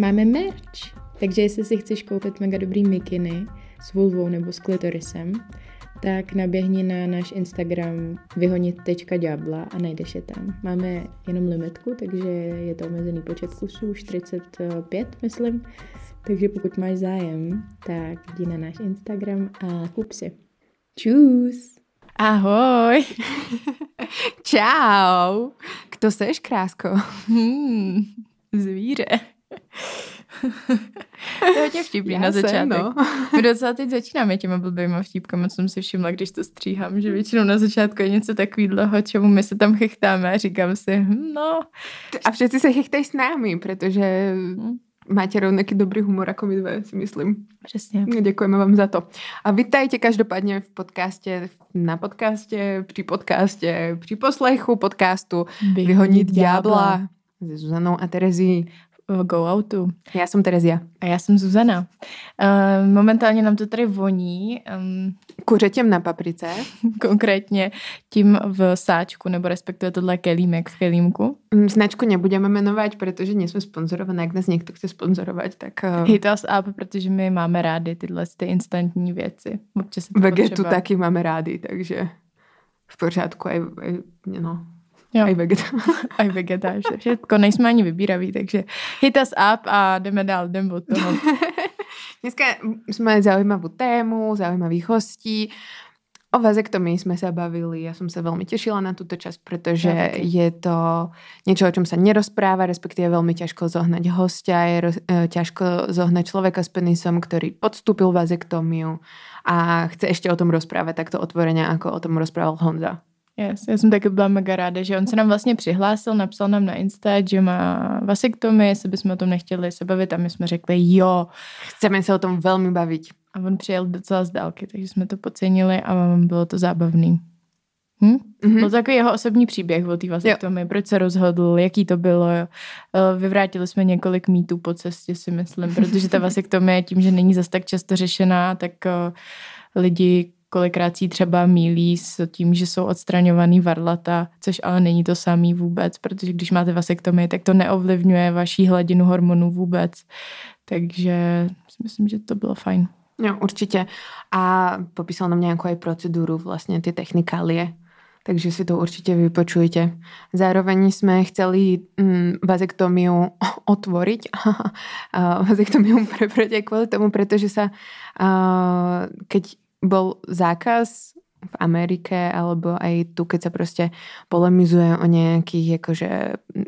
Máme merch, takže jestli si chceš koupit mega dobrý mikiny s vulvou nebo s klitorisem, tak naběhni na náš Instagram vyhonit.diabla a najdeš je tam. Máme jenom limitku, takže je to omezený počet kusů, 45 myslím, takže pokud máš zájem, tak jdi na náš Instagram a kup si. Čus! Ahoj! Čau! Kto seš, krásko? Hmm, zvíře. to je hodně vtipný Já na začátek. Jsem, no. My docela teď začínáme těma blbýma vtípkama, co jsem si všimla, když to stříhám, že většinou na začátku je něco takového, čemu my se tam chechtáme a říkám si, hm, no. A všetci se chechtají s námi, protože hm máte rovnaký dobrý humor jako my dve, si myslím. Přesně. Děkujeme vám za to. A vítajte každopádně v podcastě, na podcastě, při podcastě, při poslechu podcastu Vyhonit ďábla se Zuzanou a Terezí Go Outu. Já jsem Terezia. A já jsem Zuzana. Uh, momentálně nám to tady voní. Um, Kuřetěm na paprice. Konkrétně tím v sáčku, nebo respektive tohle kelímek v kelímku. Mm, značku nebudeme jmenovat, protože nejsme sponzorované. Jak nás někdo chce sponzorovat, tak... Uh... Hit us up, protože my máme rádi tyhle ty instantní věci. Občas Vegetu potřeba. taky máme rádi, takže v pořádku. Aj, aj, no, Jo. Aj vegeta. Aj vegeta, všechno nejsme ani vybíraví, takže hit us up a jdeme dál, jdeme od toho. Dneska jsme zaujímavou tému, zaujímavých hostí. O vazektomii jsme se bavili, já jsem se velmi těšila na tuto čas, protože je to něco, o čem se nerozpráva, respektive velmi těžko zohnať hostia, je roz, e, těžko zohnať člověka s penisom, který podstúpil vazektomiu a chce ještě o tom rozprávat takto otvoreně, jako o tom rozprával Honza. Yes, já jsem taky byla mega ráda, že on se nám vlastně přihlásil, napsal nám na Insta, že má vasektomy, jestli bychom o tom nechtěli se bavit a my jsme řekli jo. Chceme se o tom velmi bavit. A on přijel docela z dálky, takže jsme to pocenili a bylo to zábavný. Hm? Mm-hmm. Byl takový jeho osobní příběh o té vasektomii, proč se rozhodl, jaký to bylo. Jo. Eh, vyvrátili jsme několik mýtů po cestě, si myslím, protože ta vasektomie tím, že není zas tak často řešená, tak eh, lidi kolikrát si třeba mílí s tím, že jsou odstraňovaný varlata, což ale není to samý vůbec, protože když máte vasektomii, tak to neovlivňuje vaší hladinu hormonů vůbec. Takže si myslím, že to bylo fajn. Jo, určitě. A popísal nám nějakou proceduru, vlastně ty technikálie, takže si to určitě vypočujte. Zároveň jsme chceli mm, vazektomiu otvoriť. vazektomiu prebrať kvůli tomu, protože sa, uh, keď bol zákaz v Amerike alebo aj tu, keď sa proste polemizuje o nejakých akože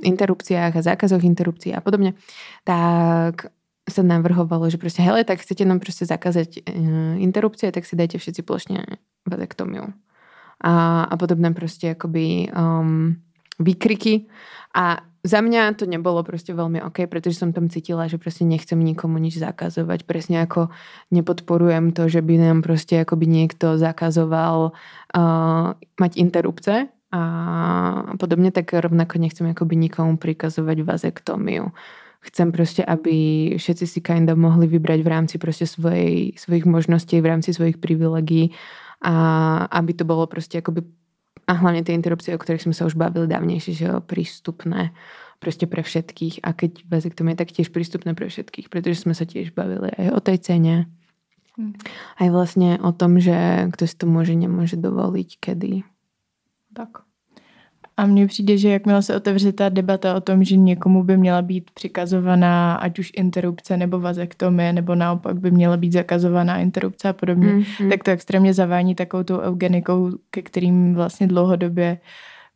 interrupciách a zákazoch interrupcií a podobne, tak sa navrhovalo, že proste, hele, tak chcete nám proste zakázať uh, interrupcie, tak si dajte všetci plošne vazektomiu. A, a podobné proste akoby um, výkriky. A za mňa to nebolo proste veľmi OK, pretože som tam cítila, že proste nechcem nikomu nič zakazovať. Presne ako nepodporujem to, že by nám proste akoby niekto zakazoval uh, mať interrupce a podobne, tak rovnako nechcem akoby nikomu prikazovať vazektomiu. Chcem proste, aby všetci si kinda mohli vybrať v rámci proste svojej, svojich možností, v rámci svojich privilegií a aby to bolo proste akoby a hlavne tie interrupcie, o ktorých sme sa už bavili dávnejšie, že jo, prístupné proste pre všetkých. A keď vazektomie, tak tiež prístupné pre všetkých, pretože sme sa tiež bavili aj o tej cene. Hmm. Aj vlastne o tom, že kto si to môže, nemôže dovoliť, kedy. Tak. A mně přijde, že jakmile se otevře ta debata o tom, že někomu by měla být přikazovaná ať už interrupce nebo vazektomie, nebo naopak by měla být zakazovaná interrupce a podobně, mm, mm. tak to extrémně zavání takovou tou eugenikou, ke kterým vlastně dlouhodobě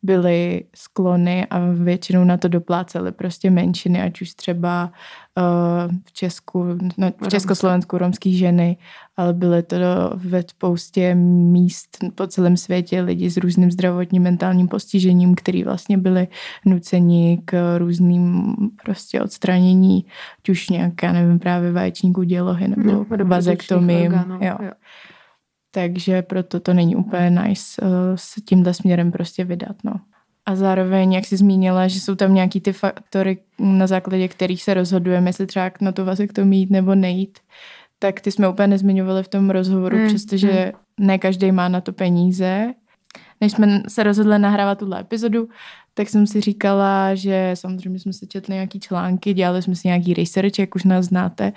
byly sklony a většinou na to doplácely prostě menšiny, ať už třeba uh, v Česku, no, v Československu romský ženy, ale byly to ve spoustě míst po celém světě lidi s různým zdravotním mentálním postižením, který vlastně byli nuceni k různým prostě odstranění, ať už nějaká, nevím, právě vaječníků dělohy nebo no. Jo. jo. Takže proto to není úplně nice uh, s tímhle směrem prostě vydat. No. A zároveň, jak jsi zmínila, že jsou tam nějaký ty faktory, na základě kterých se rozhodujeme, jestli třeba na to to mít nebo nejít, tak ty jsme úplně nezmiňovali v tom rozhovoru, mm, přestože mm. ne každý má na to peníze. Než jsme se rozhodli nahrávat tuhle epizodu, tak jsem si říkala, že samozřejmě jsme se četli nějaký články, dělali jsme si nějaký research, jak už nás znáte,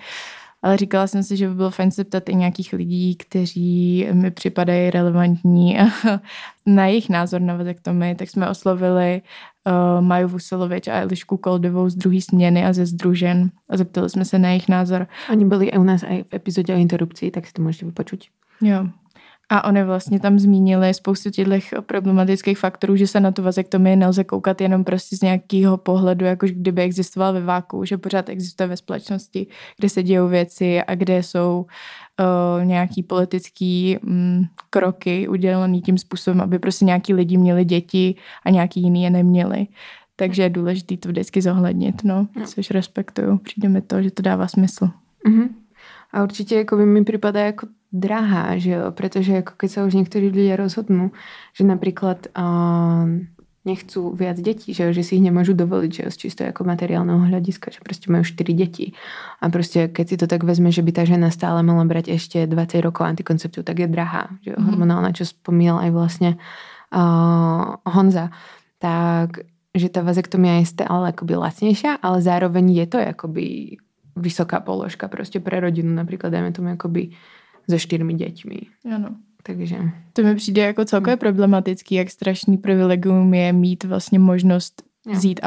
ale říkala jsem si, že by bylo fajn se ptat i nějakých lidí, kteří mi připadají relevantní na jejich názor na vazektomii, tak jsme oslovili uh, Maju Vuselovič a Elišku Koldovou z druhé směny a ze Združen a zeptali jsme se na jejich názor. Oni byli u nás i v epizodě o interrupci, tak si to můžete vypočuť. Jo, a oni vlastně tam zmínili spoustu těch problematických faktorů, že se na tu vazektomii nelze koukat jenom prostě z nějakého pohledu, jako kdyby existoval ve váku, že pořád existuje ve společnosti, kde se dějou věci a kde jsou uh, nějaký politický um, kroky udělaný tím způsobem, aby prostě nějaký lidi měli děti a nějaký jiný je neměli. Takže je důležité to vždycky zohlednit, no, no. což respektuju. Přijde mi to, že to dává smysl. Mm-hmm. A určitě jako by mi připadá jako drahá, že jo? Pretože ako keď sa už niektorí ľudia rozhodnú, že napríklad uh, nechcú viac detí, že, jo? že si ich nemôžu dovoliť, že jo? z čisto ako materiálneho hľadiska, že proste majú 4 deti. A proste keď si to tak vezme, že by tá žena stále mala brať ešte 20 rokov antikoncepciu, tak je drahá, že jo? Mm. hormonálna, čo spomínal aj vlastne uh, Honza. Tak že tá vazektomia je stále akoby lacnejšia, ale zároveň je to akoby vysoká položka proste pre rodinu, napríklad dajme tomu akoby se čtyřmi děťmi. Ano. Takže... To mi přijde jako celkově hmm. problematický, jak strašný privilegium je mít vlastně možnost vzít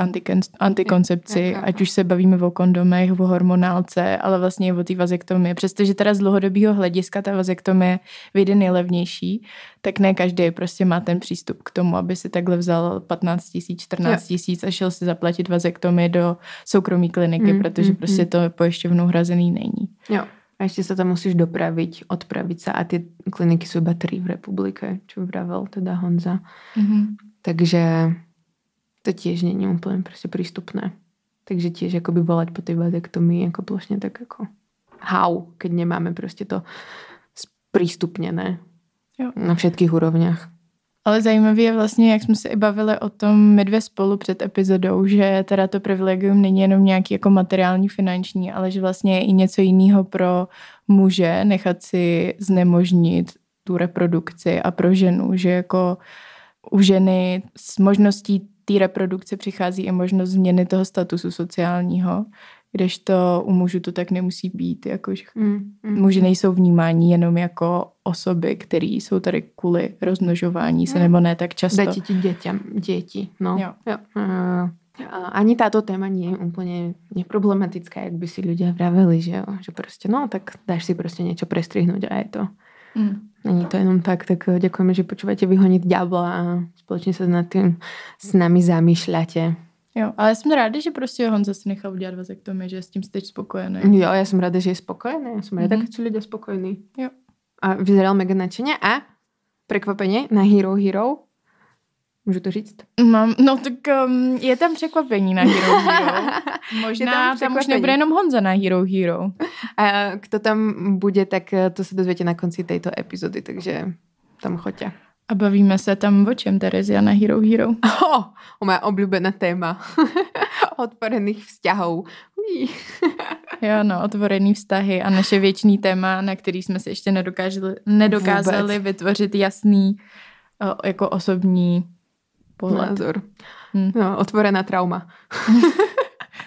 antikoncepci, jo, jo, jo. ať už se bavíme o kondomech, o hormonálce, ale vlastně i o té vazektomii. Přestože teda z dlouhodobého hlediska ta vazektomie vyjde nejlevnější, tak ne každý prostě má ten přístup k tomu, aby si takhle vzal 15 tisíc, 14 tisíc a šel si zaplatit vazektomii do soukromé kliniky, mm, protože mm, prostě mm. to pojišťovnou hrazený není. Jo. A ešte sa tam musíš dopraviť, odpraviť sa a tie kliniky sú iba tri v republike, čo vravel teda Honza. Mm-hmm. Takže to tiež není úplne proste prístupné. Takže tiež akoby volať po tej vazektomii ako plošne tak ako how, keď nemáme proste to sprístupnené jo. na všetkých úrovniach. Ale zajímavé je vlastně, jak jsme se i bavili o tom my dvě spolu před epizodou, že teda to privilegium není jenom nějaký jako materiální, finanční, ale že vlastně je i něco jiného pro muže nechat si znemožnit tu reprodukci a pro ženu, že jako u ženy s možností té reprodukce přichází i možnost změny toho statusu sociálního, kdežto u mužů to tak nemusí být, jakože mm, mm. muži nejsou vnímáni jenom jako osoby, které jsou tady kvůli rozmnožování se, mm. nebo ne tak často. Dať ti dětem, děti, no. Jo. Jo. Uh, ani táto téma nie je úplne neproblematická, jak by si ľudia vraveli, že jo? že prostě no, tak dáš si prostě něco prestrihnúť a je to. Mm. Není to jenom tak, tak ďakujeme, že počúvate Vyhoniť ďábla a společně se nad tým s nami zamýšľate. Jo, ale jsem ráda, že prostě Honza si nechal udělat vazektomii, že je s tím teď spokojený. Jo, já jsem ráda, že je spokojený. Já jsem ráda, mm-hmm. jsou lidé spokojní. Jo. A vyzeral mega nadšeně a překvapení na Hero Hero. Můžu to říct? Mám, no tak um, je tam překvapení na Hero Hero. Možná tam, tam už nebude jenom Honza na Hero Hero. A kdo tam bude, tak to se dozvětě na konci této epizody, takže tam choďte. A bavíme se tam o čem, Terezia, na Hero Hero? Oh, o moje oblíbené téma. Otvorených vzťahů. jo, no, otvorený vztahy a naše věčný téma, na který jsme si ještě nedokázali, nedokázali Vůbec. vytvořit jasný jako osobní pohled. Názor. Hmm. No, otvorená trauma.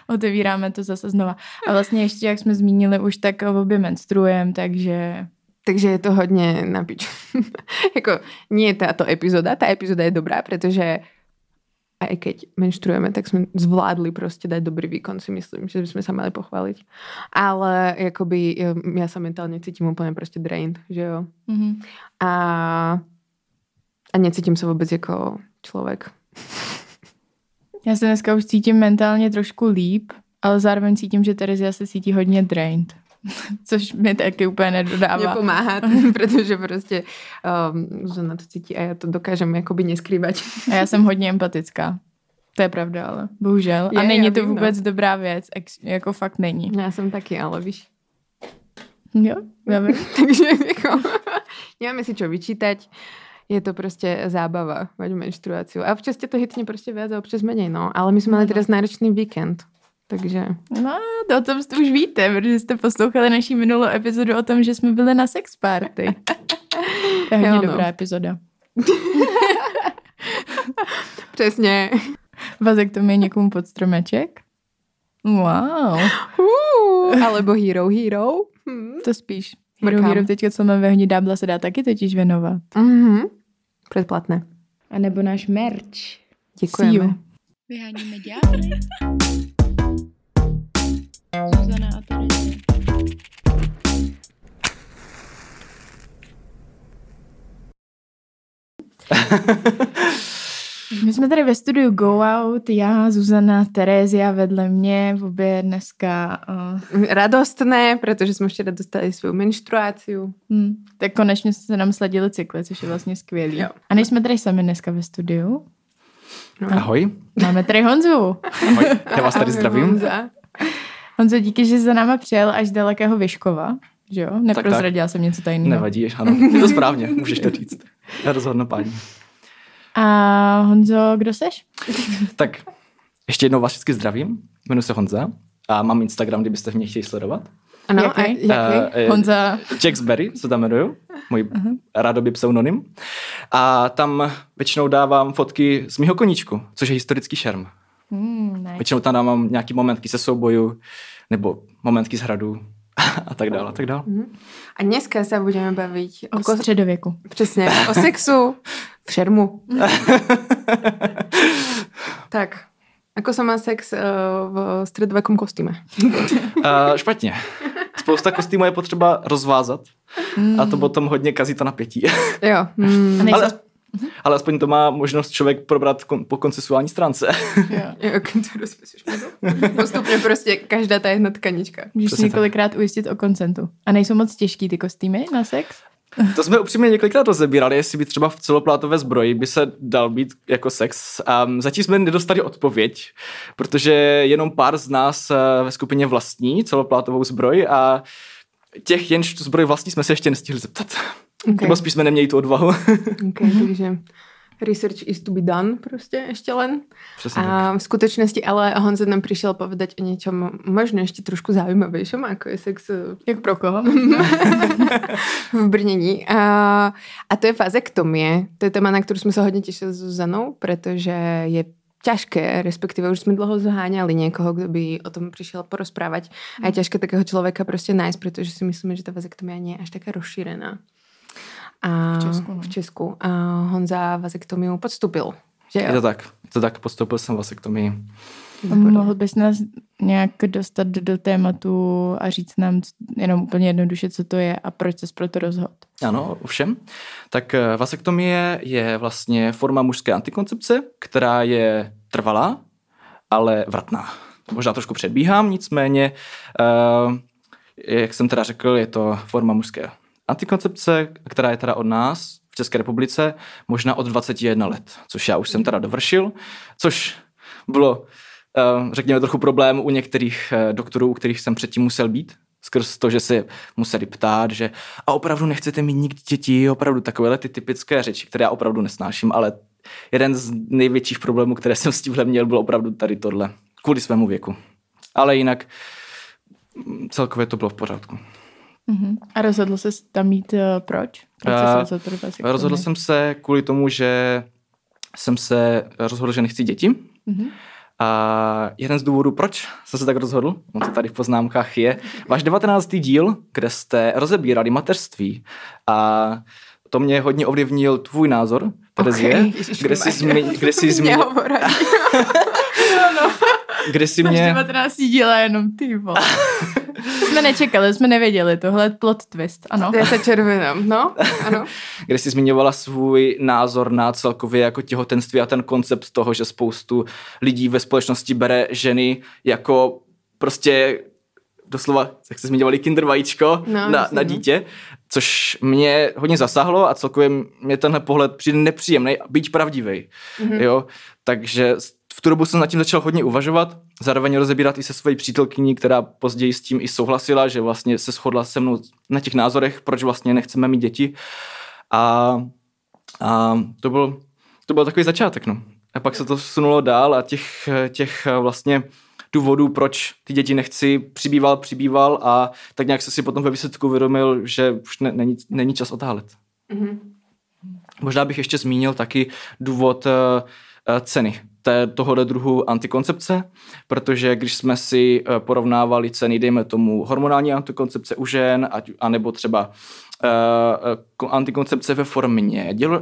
Otevíráme to zase znova. A vlastně ještě, jak jsme zmínili už, tak obě menstruujeme, takže takže je to hodně na piču. jako nie táto epizoda, tá epizoda je dobrá, pretože aj keď menštruujeme, tak sme zvládli proste dať dobrý výkon, si myslím, že by sme sa mali pochváliť. Ale jakoby ja sa mentálne cítim úplne proste drained, že jo. Mm-hmm. A, a necítím sa vôbec jako člověk. Já se dneska už cítím mentálně trošku líp, ale zároveň cítím, že Terezia se cítí hodně drained. Což mi taky úplně nedodává. Nepomáhá, protože prostě um, žena to cítí a já to dokážem jakoby neskrývat. A já jsem hodně empatická. To je pravda, ale bohužel. Je, a není to no. vůbec no. dobrá věc, jako fakt není. Já jsem taky, ale víš. Jo, já vím. Takže jako, nemáme si čo vyčítať. Je to prostě zábava mať menštruáciu. A občas tě to hitne prostě viac a občas menej, no. Ale my jsme mali no. teraz náročný víkend. Takže... No, to o tom jste už víte, protože jste poslouchali naší minulou epizodu o tom, že jsme byli na sex party. to je hodně no. dobrá epizoda. Přesně. Vazektomie někomu pod stromeček? Wow. Uh, alebo Hero Hero. Hmm. To spíš. Hero. Hero teďka, co máme ve hní dábla, se dá taky totiž věnovat. Mhm. Předplatné. A nebo náš merch. Děkujeme. Vyháníme ďábly. Zuzana a. My jsme tady ve studiu Go Out, já, Zuzana, Terézia vedle mě, v obě dneska. Uh, Radostné, protože jsme včera dostali svou menstruáciu. hm, tak konečně se nám sladily cykly, což je vlastně skvělý. Jo. A nejsme tady sami dneska ve studiu. Ahoj. Máme tady Honzu. Ahoj. Já vás tady Ahoj, zdravím. Honza. Honzo, díky, že jsi za náma přijel až z dalekého Vyškova. Že jo? Neprozradila jsem něco tajného. Nevadí, ano. Je to správně, můžeš to říct. Já rozhodnu paní. A Honzo, kdo seš? Tak, ještě jednou vás všichni zdravím. Jmenuji se Honza a mám Instagram, kdybyste mě chtěli sledovat. Ano, Jaký? a jaký? Eh, Honza. Jacksberry se tam jmenuju, můj rádoby pseudonym. A tam většinou dávám fotky z mýho koníčku, což je historický šerm. Hmm, nice. Většinou tam dávám nějaký momentky se souboju, nebo momentky z hradu a tak dále, a tak dále. A dneska se budeme bavit o, O ko- středověku. přesně, o sexu v šermu. tak, ako sa má sex uh, v středověkém kostýme? Uh, špatně. Spousta kostýmů je potřeba rozvázat a to potom hodně kazí to napětí. Jo. Mm. A nejsou... ale, aspoň to má možnost člověk probrat kon, po koncesuální stránce. jo. Jo, to rozpíšeš Postupně prostě každá ta jedna tkanička. Můžeš Přesně tak. několikrát ujistit o koncentu. A nejsou moc těžký ty kostýmy na sex? To jsme upřímně několikrát rozebírali, jestli by třeba v celoplátové zbroji by se dal být jako sex. A zatím jsme nedostali odpověď, protože jenom pár z nás eh, ve skupině vlastní celoplátovou zbroj a těch, jenž tu zbroj vlastní, jsme se ještě nestihli zeptat. Okay. Nebo spíš jsme neměli tu odvahu. Okay, takže research is to be done prostě ještě len. Přesně tak. A v skutečnosti ale Honza nám přišel povedať o něčem možno ještě trošku zaujímavějším, jako je sex eh, Jak pro koho? v brnění. A, a to je vazektomie. To je téma, na kterou jsme se hodně těšili s Zuzanou, protože je ťažké, respektíve už jsme dlouho zháňali někoho, kdo by o tom přišel porozprávať. A je těžké takého člověka prostě nájsť, protože si myslíme, že ta vazektomia nie je až taká rozšírená. A V Česku, no. v Česku. A Honza vazektomiu podstupil. Že jo? Je to tak. Je to tak. Postoupil jsem vasektomii. Mohl bys nás nějak dostat do tématu a říct nám jenom úplně jednoduše, co to je a proč se pro to rozhodl? Ano, ovšem. Tak eh, vasektomie je vlastně forma mužské antikoncepce, která je trvalá, ale vratná. Možná trošku předbíhám, nicméně, uh, jak jsem teda řekl, je to forma mužské antikoncepce, která je teda od nás v České republice možná od 21 let, což já už jsem teda dovršil, což bylo, eh, řekněme, trochu problém u některých eh, doktorů, u kterých jsem předtím musel být, skrz to, že se museli ptát, že a opravdu nechcete mít nikdy děti, opravdu takovéhle ty typické řeči, které já opravdu nesnáším, ale jeden z největších problémů, které jsem s tímhle měl, byl opravdu tady tohle, kvůli svému věku. Ale jinak mm, celkově to bylo v pořádku. Uh-huh. A rozhodl se tam mít uh, proč? Proč jsi Eh, se rozhodl pro vasektomii? Rozhodl jsem se kvůli tomu, že jsem se rozhodl, že nechci děti. Mhm. A jeden z důvodů, proč jsem se tak rozhodl, on to tady v poznámkách je, váš 19. díl, kde jste rozebírali mateřství a to mě hodně ovlivnil tvůj názor, Terezie, Okej, kde jsi, zmi, kde jsi, zmi, Jsi Máš mě, 19 díla jenom ty jsme nečekali, jsme nevěděli, tohle je plot twist, ano. Já se červenám, no, ano. kde jsi zmiňovala svůj názor na celkově jako těhotenství a ten koncept toho, že spoustu lidí ve společnosti bere ženy jako prostě doslova, jak jste zmiňovali, kinder vajíčko No, na, na no. dítě, což mě hodně zasáhlo a celkově mě tenhle pohled přijde nepříjemný, byť pravdivý. Mm-hmm. Jo? Takže tu dobu jsem nad tím začal hodně uvažovat, zároveň rozebírat i se svojí přítelkyní, která později s tím i souhlasila, že vlastně se shodla se mnou na těch názorech, proč vlastně nechceme mít děti. A, a to, byl, to byl takový začátek. No. A pak se to sunulo dál a těch, těch vlastně důvodů, proč ty děti nechci, přibýval, přibýval a tak nějak se si potom ve výsledku uvědomil, že už ne, není, není čas otálet. Mhm. Možná bych ještě zmínil taky důvod uh, uh, ceny té, tohohle druhu antikoncepce, protože když jsme si eh, porovnávali ceny, dejme tomu hormonální antikoncepce u žen, ať, anebo třeba uh, antikoncepce ve formě dělo,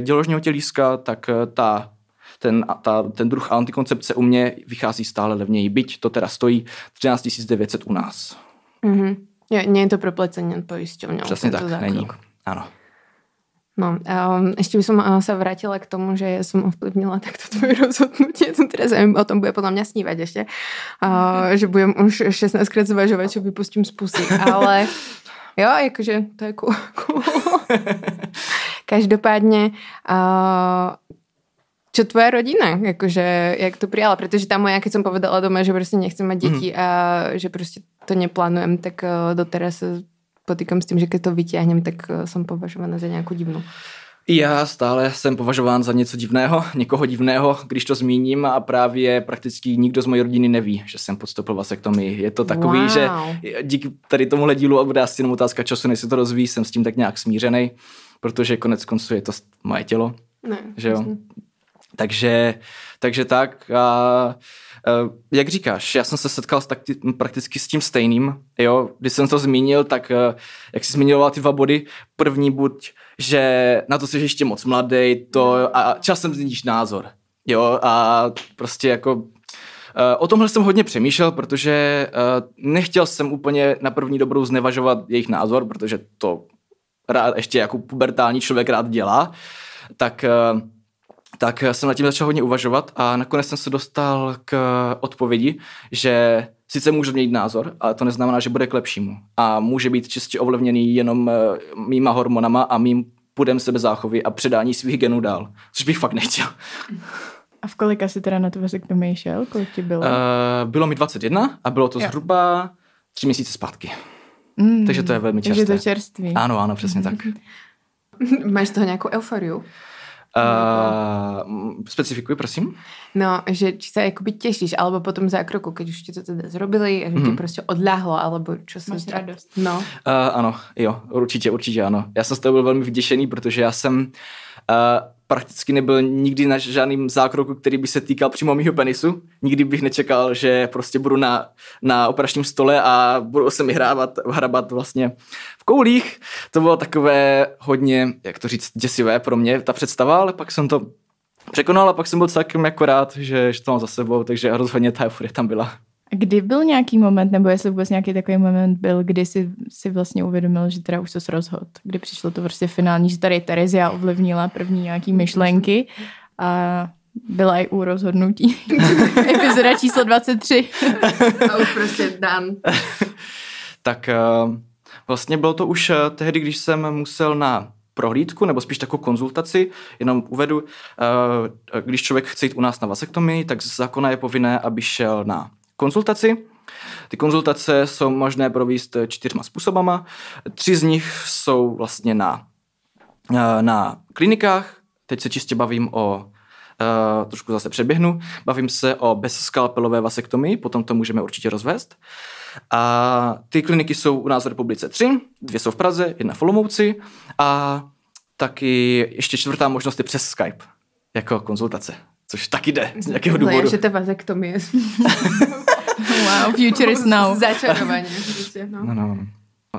děložního tělíska, tak ta ten, ta, ten druh antikoncepce u mě vychází stále levněji, byť to teda stojí 13 900 u nás. Mm-hmm. Je, nie je to proplecenie poisťovňou. Přesně tak, zákrok. není. Ano. No, um, ešte by som uh, sa vrátila k tomu, že som ovplyvnila takto tvoje rozhodnutie. To teraz o tom bude podľa mňa snívať ešte. Uh, že budem už 16 krát zvažovať, čo vypustím z pusy. Ale jo, jakože to je cool. cool. Každopádne, uh, čo tvoja rodina, jakože, jak to prijala? Protože ta moja, keď som povedala doma, že prostě nechcem mať deti mm. a že prostě to neplánujem, tak uh, doteraz potýkam s tím, že když to vyťahnem, tak eh, jsem považovaná za nějakou divnou. Já stále jsem považován za něco divného, někoho divného, když to zmíním a právě prakticky nikdo z mojej rodiny neví, že jsem podstoupil vasektomii. Je to takový, wow. že díky tady tomuhle dílu a bude asi jenom otázka času, než se to rozvíjí, jsem s tím tak nějak smířený, protože konec konců je to moje tělo. Ne, že jo? Takže, takže tak a jak říkáš, já jsem se setkal s takti, prakticky s tím stejným, jo, když jsem to zmínil, tak uh, jak jsi zmiňoval ty dva body, první buď, že na to jsi ještě moc mladý, to a časem změníš názor, jo, a prostě jako uh, O tomhle jsem hodně přemýšlel, protože uh, nechtěl jsem úplně na první dobrou znevažovat jejich názor, protože to rád ještě jako pubertální člověk rád dělá, tak tak jsem nad tím začal hodně uvažovat a nakonec jsem se dostal k odpovědi, že sice můžu změnit názor, ale to neznamená, že bude k lepšímu. A může být čistě ovlivněný jenom eh, mýma hormonama a mým půdem sebezáchovy a předání svých genů dál, což bych fakt nechtěl. A v kolika jsi teda na to vasektomii šel? Kolik ti bylo? Uh, bylo mi 21 a bylo to jo. zhruba tři měsíce zpátky. Mm, takže to je velmi čerstvé. Takže to čerství. Ano, ano, přesně tak. Máš z toho nějakou euforiu? Uh, specifikuj, prosím. No, že či sa akoby tešíš, alebo po tom zákroku, keď už ti to teda zrobili a že mm. ti mhm. prostě odľahlo, alebo čo sa... Máš radost. No. Uh, ano, jo, určitě, určitě ano. Já jsem z toho byl velmi vyděšený, protože já jsem uh, prakticky nebyl nikdy na žádným zákroku, který by se týkal přímo mýho penisu. Nikdy bych nečekal, že prostě budu na, na operačním stole a budu se mi hrávat, hrabat vlastně v koulích. To bylo takové hodně, jak to říct, děsivé pro mě, ta představa, ale pak jsem to překonal a pak jsem byl celkem jako rád, že, že to mám za sebou, takže rozhodně ta euforie tam byla. Kdy byl nějaký moment, nebo jestli vůbec nějaký takový moment byl, kdy si, si vlastně uvědomil, že teda už se rozhod, kdy přišlo to prostě finální, že tady Terezia ovlivnila první nějaký myšlenky a byla i u rozhodnutí. Epizoda číslo 23. a už prostě dan. tak eh, vlastně bylo to už eh, tehdy, když jsem musel na prohlídku, nebo spíš takovou konzultaci, jenom uvedu, eh, když člověk chce jít u nás na vasektomii, tak z zákona je povinné, aby šel na konzultaci. Ty konzultace jsou možné provést čtyřma způsobama. Tři z nich jsou vlastně na, eh, na klinikách. Teď se čistě bavím o Uh, trošku zase přeběhnu. Bavím se o bezskalpelové vasektomii, potom to můžeme určitě rozvést. A ty kliniky jsou u nás v republice tři, dvě jsou v Praze, jedna v Olomouci a taky ještě čtvrtá možnost je přes Skype jako konzultace, což taky jde z nějakého důvodu. No, že to vazektomie. wow, future is now. Začarovaně. no. no, no.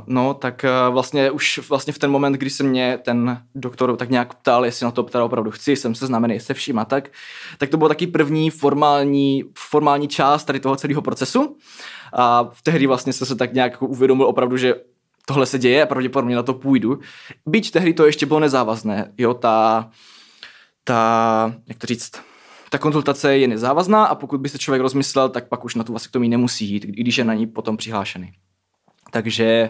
No, tak eh, vlastně už vlastně v ten moment, kdy se mě ten doktor tak nějak ptal, jestli na to teda opravdu chci, jsem se znamený se vším a tak, tak to byl taky první formální, formální část tady toho celého procesu. A v tehdy vlastně jsem se tak nějak uvědomil opravdu, že tohle se děje a pravděpodobně na to půjdu. Byť tehdy to ještě bylo nezávazné, jo, ta, ta, jak to říct, ta konzultace je nezávazná a pokud by se člověk rozmyslel, tak pak už na tu vasektomii nemusí jít, i když je na ní potom přihlášený. Takže,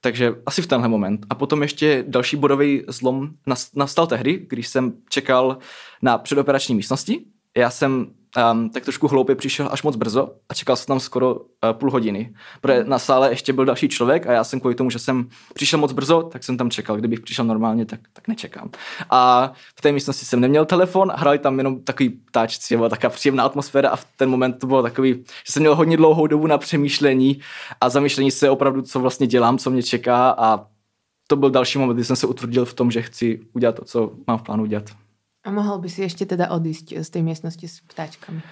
takže asi v tenhle moment. A potom ještě další bodový zlom nastal tehdy, když jsem čekal na předoperační místnosti. Já jsem um, tak trošku hloupě přišel až moc brzo a čekal jsem tam skoro uh, půl hodiny. Protože na sále ještě byl další člověk a já jsem kvůli tomu, že jsem přišel moc brzo, tak jsem tam čekal. Kdybych přišel normálně, tak, tak nečekám. A v té místnosti jsem neměl telefon, hrali tam jenom takový ptáčci, byla taková příjemná atmosféra a v ten moment to bylo takový, že jsem měl hodně dlouhou dobu na přemýšlení a zamýšlení se opravdu, co vlastně dělám, co mě čeká a to byl další moment, kdy jsem se utvrdil v tom, že chci udělat to, co mám v plánu udělat. A mohl by si ještě teda odísť z té místnosti s ptáčkami? Uh,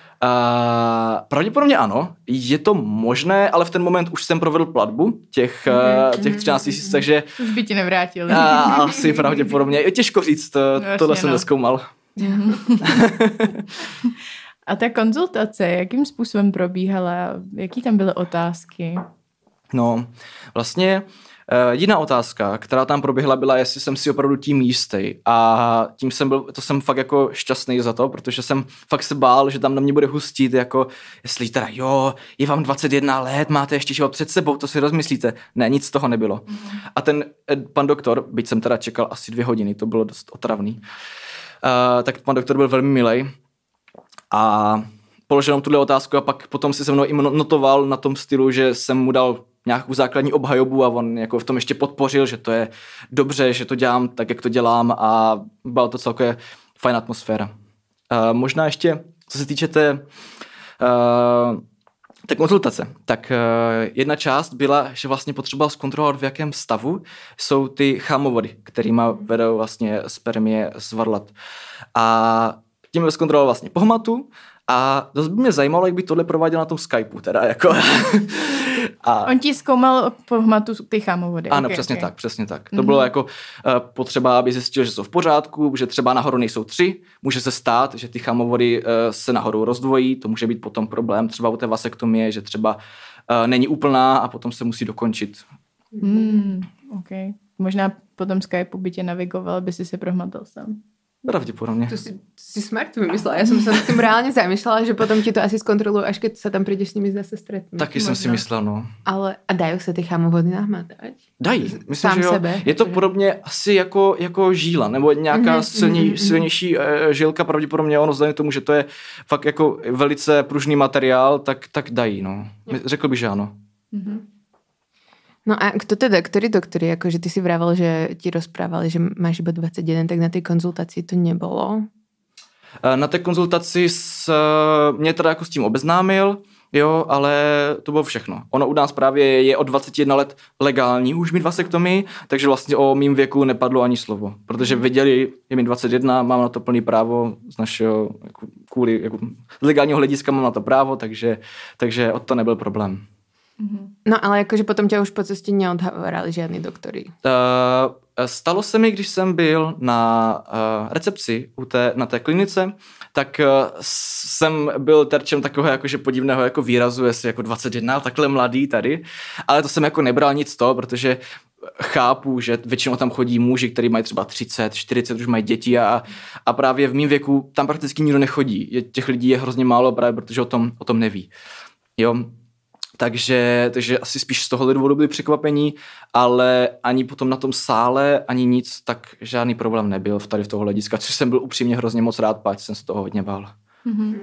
pravděpodobně ano, je to možné, ale v ten moment už jsem provedl platbu těch, uh, těch 13 tisíc, takže... Už by ti nevrátili. Uh, asi pravděpodobně. Je těžko říct, to, No, tohle jasně, jsem no. neskoumal. A ta konzultace, jakým způsobem probíhala? Jaký tam byly otázky? No, vlastně uh, jediná otázka, která tam proběhla, byla, jestli jsem si opravdu tím jistý. A tím jsem byl, to jsem fakt jako šťastný za to, protože jsem fakt se bál, že tam na mě bude hustit, jako jestli teda jo, je vám 21 let, máte ještě život před sebou, to si rozmyslíte. Ne, nic z toho nebylo. A ten eh, pan doktor, byť jsem teda čekal asi dvě hodiny, to bylo dost otravný, uh, tak pan doktor byl velmi milej a položil nám tuhle otázku a pak potom si se mnou i notoval na tom stylu, že jsem mu dal nějakou základní obhajobu a on jako v tom ještě podpořil, že to je dobře, že to dělám tak, jak to dělám a byla to celkově fajn atmosféra. Uh, možná ještě, co se týče té, uh, té konzultace, tak uh, jedna část byla, že vlastně potřeboval zkontrolovat, v jakém stavu jsou ty chámovody, kterými vedou vlastně spermie z varlat. A tím zkontroloval vlastně pohmatu a dost by mě zajímalo, jak by tohle prováděl na tom Skypeu, teda jako. a, On ti zkoumal po hmatu ty chámovody. ano, Ok, přesně ok. tak, přesně tak. To Mhm. bylo jako uh, potřeba, aby zjistil, že jsou v pořádku, že třeba nahoru nejsou tři, může se stát, že ty chamovody uh, se nahoru rozdvojí, to může být potom problém třeba u té vasektomie, že třeba uh, není úplná a potom se musí dokončit. Hmm, ok. Možná po tom Skypeu by tě navigoval, by si se prohmatal sám. Pravděpodobně. To si, to si smart vymyslela. Já jsem se nad tím reálně zamýšlela, že potom ti to asi zkontrolují, až když se tam přijdeš s nimi zase stretnout. Taky jsem si možná. myslel, no. Ale a dají se ty chamovody nahmatať? Dají, myslím, Sám že jo. sebe. Je to podobně asi jako, jako žíla, nebo nějaká Mhm, silní, mhm, mhm. silnější uh, žilka, pravděpodobně ono vzhledem k tomu, že to je fakt jako velice pružný materiál, tak, tak dají, no. Řekl bych, že ano. Mhm. No a kto teda, ktorí doktori, akože ty si vravel, že ti rozprávali, že máš iba 21, tak na tej konzultácii to nebolo? Eh, Na té konzultaci s, eh, mě teda jako s tím obeznámil, jo, ale to bylo všechno. Ono u nás právě je od 21 let legální už mít vasektomii, takže vlastně o mým věku nepadlo ani slovo, protože věděli, je mi 21, mám na to plný právo z našeho, jako, kvůli, jako, z legálního hlediska mám na to právo, takže, takže od to nebyl problém. No ale akože potom ťa už po ceste neodhovorali žiadni doktori. Uh, stalo se mi, když jsem byl na uh, recepci u té, na té klinice, tak uh, jsem byl terčem takového jakože podivného jako výrazu, jestli jako 21, takhle mladý tady, ale to jsem jako nebral nic z toho, protože chápu, že většinou tam chodí muži, kteří mají třeba 30, 40, už mají děti a, a právě v mém věku tam prakticky nikdo nechodí. Je, těch lidí je hrozně málo právě, protože o tom, o tom neví. Jo, takže, takže asi spíš z tohohle důvodu byli překvapení, ale ani potom na tom sále, ani nic, tak žádný problém nebyl v tady v toho hlediska, což jsem byl upřímně hrozně moc rád, páč jsem se toho hodně bál. Mhm.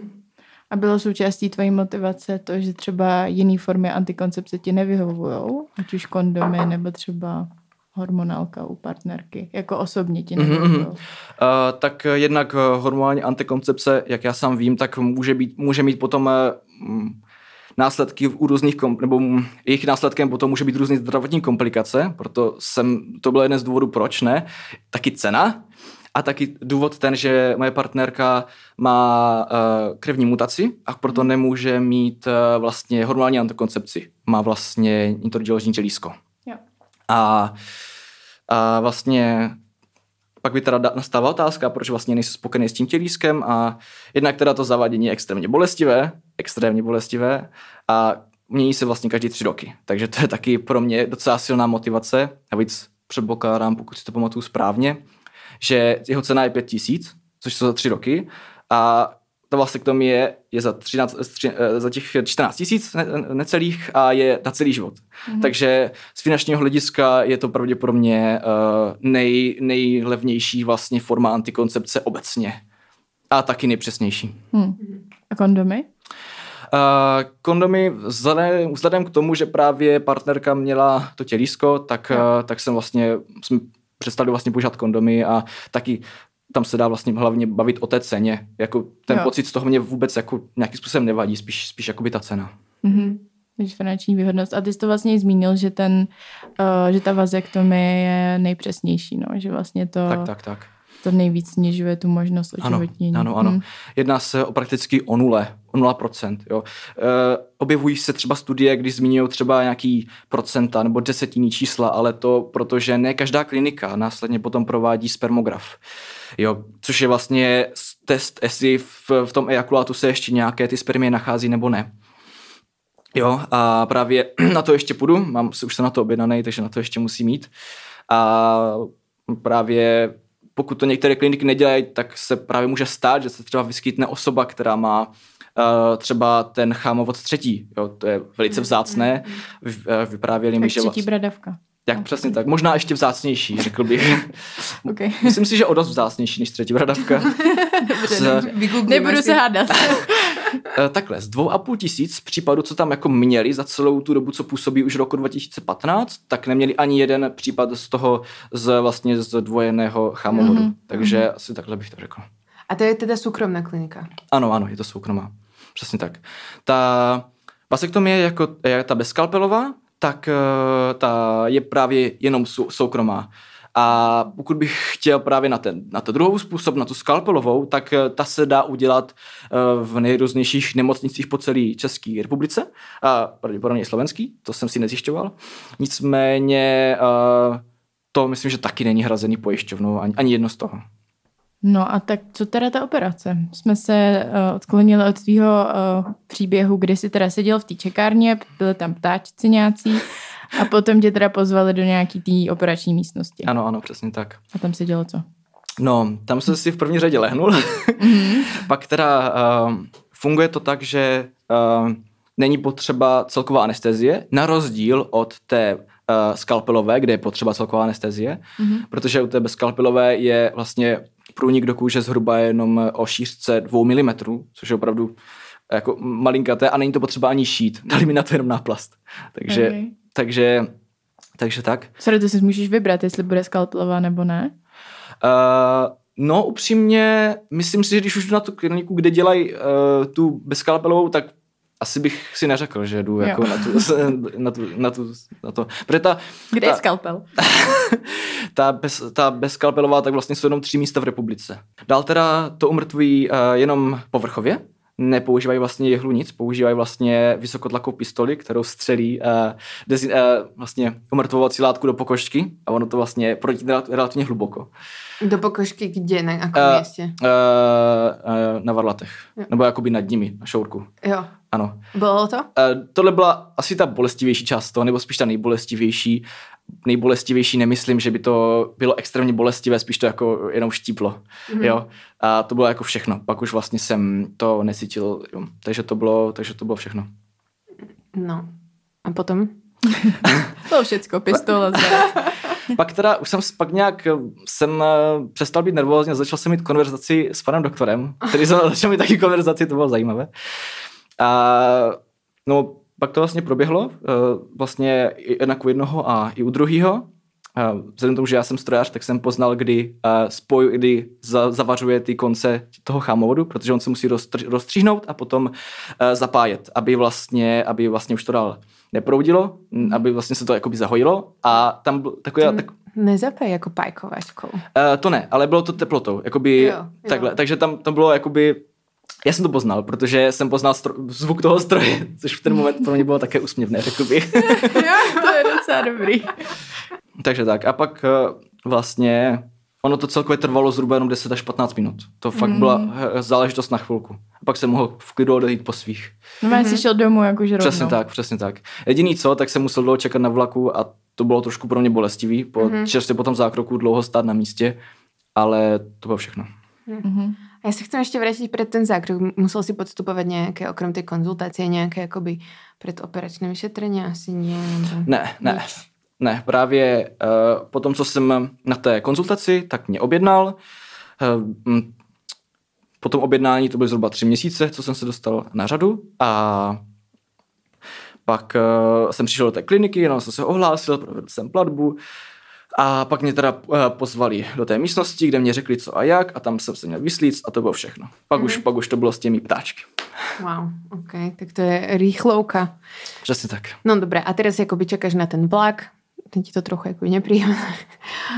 A bylo součástí tvojí motivace to, že třeba jiné formy antikoncepce ti nevyhovují, ať už kondomy nebo třeba hormonálka u partnerky, jako osobně ti Mhm, nevyhovují. mhm. Uh, tak jednak eh, hormonální antikoncepce, jak já sám vím, tak může, být, může mít potom mm, následky u různých, kom, nebo jejich následkem potom může být různé zdravotní komplikace, proto jsem, to byl jeden z důvodů, proč ne. Taky cena a taky důvod ten, že moje partnerka má uh, krevní mutaci a proto nemůže mít uh, vlastně hormonální antikoncepci. Má vlastně introděložní tělísko. Jo. A, a vlastně pak by teda da- nastala otázka, proč vlastně nejsi spokojený s tím tělískem a jednak teda to zavádění je extrémně bolestivé, extrémně bolestivé a mění se vlastně každý tři roky. Takže to je taky pro mě docela silná motivace. Navíc předpokládám, pokud si to pamatuju správně, že jeho cena je 5 tisíc, což jsou za tři roky a ta vasektomie je za, 13, stři- eh, za těch 14 tisíc ne, necelých a je na celý život. Mm-hmm. Takže z finančního hlediska je to pravděpodobně uh, nej, nejlevnější vlastně forma antikoncepce obecně. A taky nejpřesnější. Hm. A kondomy? Uh, kondomy, vzhledem, vzhledem k tomu, že právě partnerka měla to tělísko, tak, uh, tak jsem vlastně, jsme přestali vlastně používat kondomy a taky tam se dá vlastně hlavně bavit o té ceně. Jako ten Jo. pocit z toho mě vůbec jako nějakým způsobem nevadí, spíš, spíš jakoby ta cena. Mhm. Takže finanční výhodnost. A ty jsi to vlastně i zmínil, že, ten, uh, že ta vazektomie je nejpřesnější, no? že vlastně to Tak, tak, tak. to nejvíc snižuje tu možnost Ano, otěhotnění. ano, ano. Hm. Jedná se o prakticky o nule, 0%. Jo. E, objevují se třeba studie, kdy zmiňují třeba nějaký procenta nebo desetinní čísla, ale to protože ne každá klinika následně potom provádí spermograf. Jo, což je vlastně test, jestli v, v tom ejakulátu se ještě nějaké ty spermie nachází nebo ne. Jo, a právě na to ještě půjdu, mám už jsem na to objednaný, takže na to ještě musím mít. A právě pokud to některé kliniky nedělají, tak se právě může stát, že se třeba vyskytne osoba, která má uh, třeba ten chámovod třetí. Jo, to je velice vzácné. Vy, uh, vyprávěli mi, Tak že třetí bradavka. jak přesně tak. Možná ještě vzácnější, řekl bych. Okay. Myslím si, že o dost vzácnější než třetí bradavka. Z, Nebudu se hádat. Eh, Takhle, z dvou a půl tisíc případů, co tam jako měli za celou tu dobu, co působí už roku 2015, tak neměli ani jeden případ z toho z vlastně z dvojeného chamovodu. Mhm, Mm-hmm. Takže asi takhle bych to řekl. A to je teda soukromná klinika. Ano, ano, je to soukromá. Přesně tak. Ta vasektomie jako je ta bezkalpelová, tak eh, ta je právě jenom sou, soukromá. A pokud bych chtěl právě na, ten, na to druhou způsob, na tu skalpelovou, tak eh, ta se dá udělat eh, v nejrůznějších nemocnicích po celé České republice a pravděpodobně slovenský, to jsem si nezjišťoval. Nicméně to myslím, že taky není hrazený pojišťovnou, ani, ani jedno z toho. No a tak co teda ta operace? Jsme se uh, odklonili od tvýho uh, příběhu, kdy jsi teda seděl v té čekárně, byli tam ptáčci nějací a potom tě teda pozvali do nějaký té operační místnosti. Ano, ano, přesně tak. A tam se dělo co? No, tam jsem si v první řadě lehnul. Pak teda uh, funguje to tak, že uh, není potřeba celková anestezie, na rozdíl od té uh, skalpelové, kde je potřeba celková anestezie, Mhm. protože u té bezskalpelové je vlastně průnik do kůže zhruba jenom o šířce 2 mm, což je opravdu jako malinkaté a není to potřeba ani šít. Dali mi na to jenom náplast. Takže, Okay. takže, takže tak. Sorry, to si můžeš vybrat, jestli bude skalpelová nebo ne. Uh, no upřímně, myslím si, že když už jdu na tu kliniku, kde dělají uh, tu bezkalpelovou, tak asi bych si neřekl, že jdu Jo. jako na, tu, na, tu, na, tu, na to. Protože ta, Kde ta, je skalpel? ta, bez, ta bezkalpelová, tak vlastně jsou jenom tři místa v republice. Dál teda to umrtvují uh, jenom povrchově, nepoužívají vlastně jehlu nic, používají vlastně vysokotlakovou pistoli, kterou střelí uh, dezi, uh, vlastně umrtvovací látku do pokožky a ono to vlastně proti relativně hluboko. Do pokožky kde, na Eh, městě? Uh, uh, na varlatech. Jo. Nebo jakoby nad nimi, na šourku. Jo. Ano. Bylo to? Uh, tohle byla asi ta bolestivější část toho, nebo spíš ta nejbolestivější. Nejbolestivější nemyslím, že by to bylo extrémně bolestivé, spíš to jako jenom štíplo. Mm. Jo. A to bylo jako všechno. Pak už vlastně jsem to necítil. Jo. Takže to bylo, takže to bylo všechno. No. A potom? To všecko, zvěrec. pak teda už jsem pak nějak eh, jsem eh, přestal být nervózní začal jsem mít konverzaci s panem doktorem, který začal mít taky konverzaci, to bylo zajímavé. A no, pak to vlastně proběhlo, eh, vlastně jednak u jednoho a i u druhého. Vzhledem k tomu, že já jsem strojař, tak jsem poznal, kdy eh, spoj, kdy za, zavařuje ty konce toho chámovodu, protože on se musí rozstříhnout a potom eh, zapájet, aby vlastně, aby vlastně už to dál neproudilo, m, aby vlastně se to jakoby zahojilo a tam byl takový, tak, Nezapej jako pajkovačkou. Uh, to ne, ale bylo to teplotou, jakoby Jo, jo. takhle, takže tam to bylo jakoby, já jsem to poznal, protože jsem poznal stro, zvuk toho stroje, což v ten moment pro mě bylo také úsměvné, řekl bych. to je docela dobrý. takže tak, a pak uh, vlastně ono to celkově trvalo zhruba jenom 10 až 15 minut. To fakt Mm. byla eh, záležitost na chvilku. A pak jsem mohl v klidu odejít po svých. No mm-hmm. jsi šel domů jakože rovnou. Přesně tak, přesně tak. Jediný co, tak jsem musel dlouho čekat na vlaku a to bylo trošku pro mě bolestivý, po, mm-hmm. čerstvě po tom zákroku dlouho stát na místě, ale to bylo všechno. Mm-hmm. A já se chcem ještě vrátit před ten zákrok. Musel si podstupovat nějaké, okrem té konzultace, nějaké jakoby předoperační vyšetření? Asi ne. Nebo... Ne, ne. Nič. Ne, právě uh, po tom, co jsem na té konzultaci, tak mě objednal. Uh, po tom objednání to byly zhruba tři měsíce, co jsem se dostal na řadu a pak uh, jsem přišel do té kliniky, jenom jsem se ohlásil, provedl jsem platbu a pak mě teda uh, pozvali do té místnosti, kde mě řekli co a jak a tam jsem se měl vyslíct a to bylo všechno. Pak, mm-hmm. už, pak už to bylo s těmi ptáčky. Wow, ok, tak to je rýchlouka. Přesně tak. No dobré, a teraz jakoby čekáš na ten vlak, teď je to trochu jako nepříjemné.